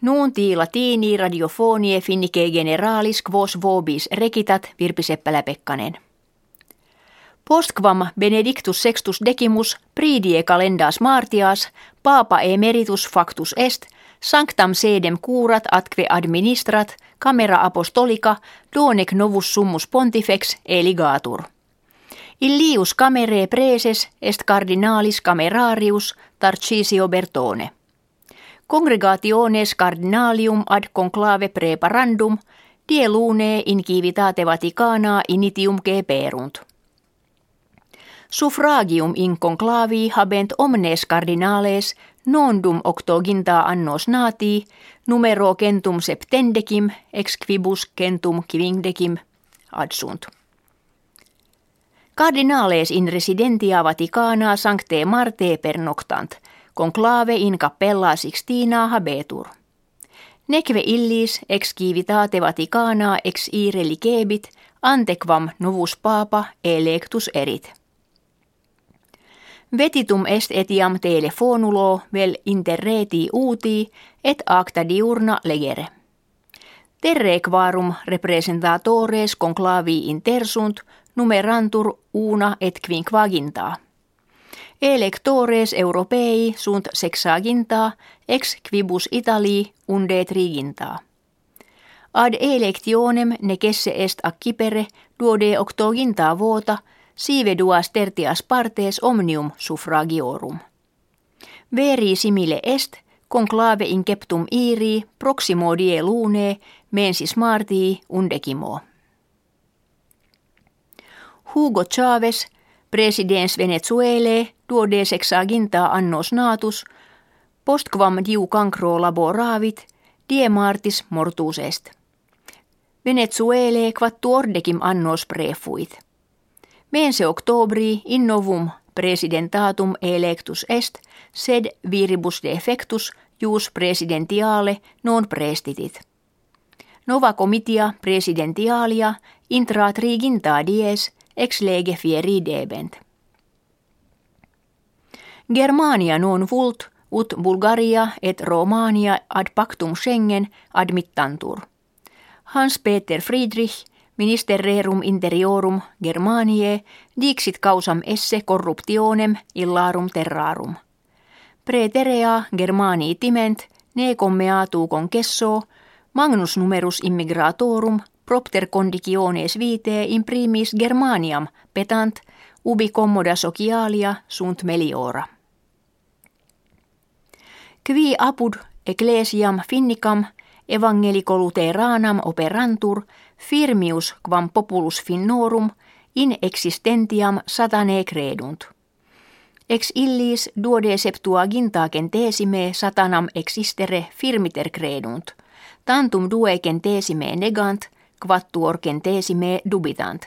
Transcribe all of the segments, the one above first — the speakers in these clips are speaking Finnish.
Nuunti latini radiofonie finnike generalis quos vobis rekitat Virpi Seppälä-Pekkanen. Postquam benedictus sextus decimus pridie calendas martias papa emeritus factus est sanctam sedem curat atque administrat camera apostolica donec novus summus pontifex eligatur. Illius camere preses est cardinalis camerarius Tarcisio Bertone. Congregationes cardinalium ad conclave preparandum die lune in civitate Vaticana initium geperunt. Suffragium in conclavi habent omnes cardinales nondum octoginta annos nati numero centum septendecim ex quibus centum quindecim adsunt. Cardinales in residentia Vaticana sancte Marte per noctant – conclave in cappella Sixtina habetur. Neque illis ex civitate Vaticana ex ire ligebit antequam novus papa electus erit. Vetitum est etiam telefonulo vel interreti uti et acta diurna legere. Terre quarum representatores conclavi intersunt numerantur una et quinquaginta. Electores europei sunt sexaginta ex quibus Italii unde triginta. Ad electionem necesse est accipere duode octoginta vota sive duas tertias partes omnium suffragiorum. Veri simile est conclave inceptum iri proximo die lune mensis martii undecimo. Hugo Chavez Presidens Venezuele duode sexaginta annos natus, postquam diu cancro laboravit, die martis mortus est. Venezuele quattu ordecim annos prefuit. Mense octobri in novum presidentatum electus est, sed viribus defectus jus presidentiale non prestitit. Nova comitia presidentialia intrat riginta dies ex lege fieri debent. Germania non vult ut Bulgaria et Romania ad pactum Schengen admittantur. Hans-Peter Friedrich, minister rerum interiorum Germaniae, dixit causam esse corruptionem illarum terrarum. Preterea Germanii timent, ne commeatu concesso, magnus numerus immigratorum propter conditiones vitae in primis Germaniam petant ubi commoda socialia sunt meliora. Qui apud ecclesiam finnicam evangelico luteranam operantur firmius quam populus finnorum in existentiam satane credunt. Ex illis duode septuaginta centesime satanam existere firmiter credunt, tantum due centesime negant, quattuor centesime dubitant.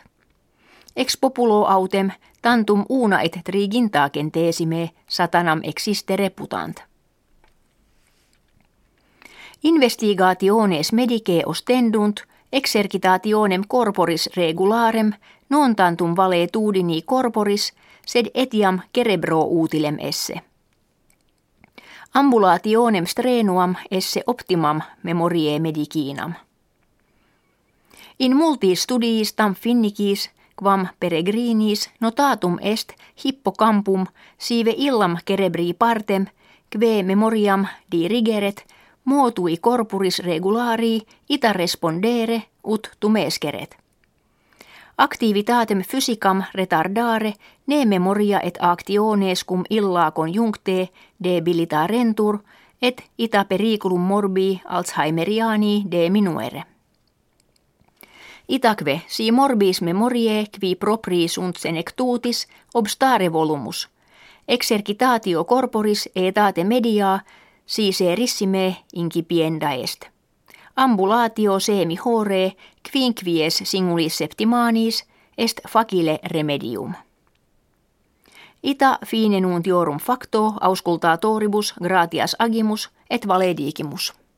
Ex populo autem tantum una et triginta centesime satanam existere putant. Investigationes medicae ostendunt exercitationem corporis regularem non tantum tudini corporis sed etiam cerebro utilem esse. Ambulationem strenuam esse optimam memoriae medicinam. In multis studiis tam finnicis quam peregrinis notatum est hippocampum sive illam cerebri partem kve memoriam dirigeret muotui corporis regulari ita respondere ut tumeskeret. Activitatem physicam retardare ne memoria et actiones cum illa conjuncte debilitarentur et ita periculum morbi Alzheimeriani de minuere. Itaque si morbis memoriae qui proprii sunt senectutis obstare volumus. Exercitatio corporis etate media si serissime incipienda est. Ambulatio semi hore quinquies singulis septimanis est facile remedium. Ita fine nuntiorum facto auscultatoribus gratias agimus et valedigimus.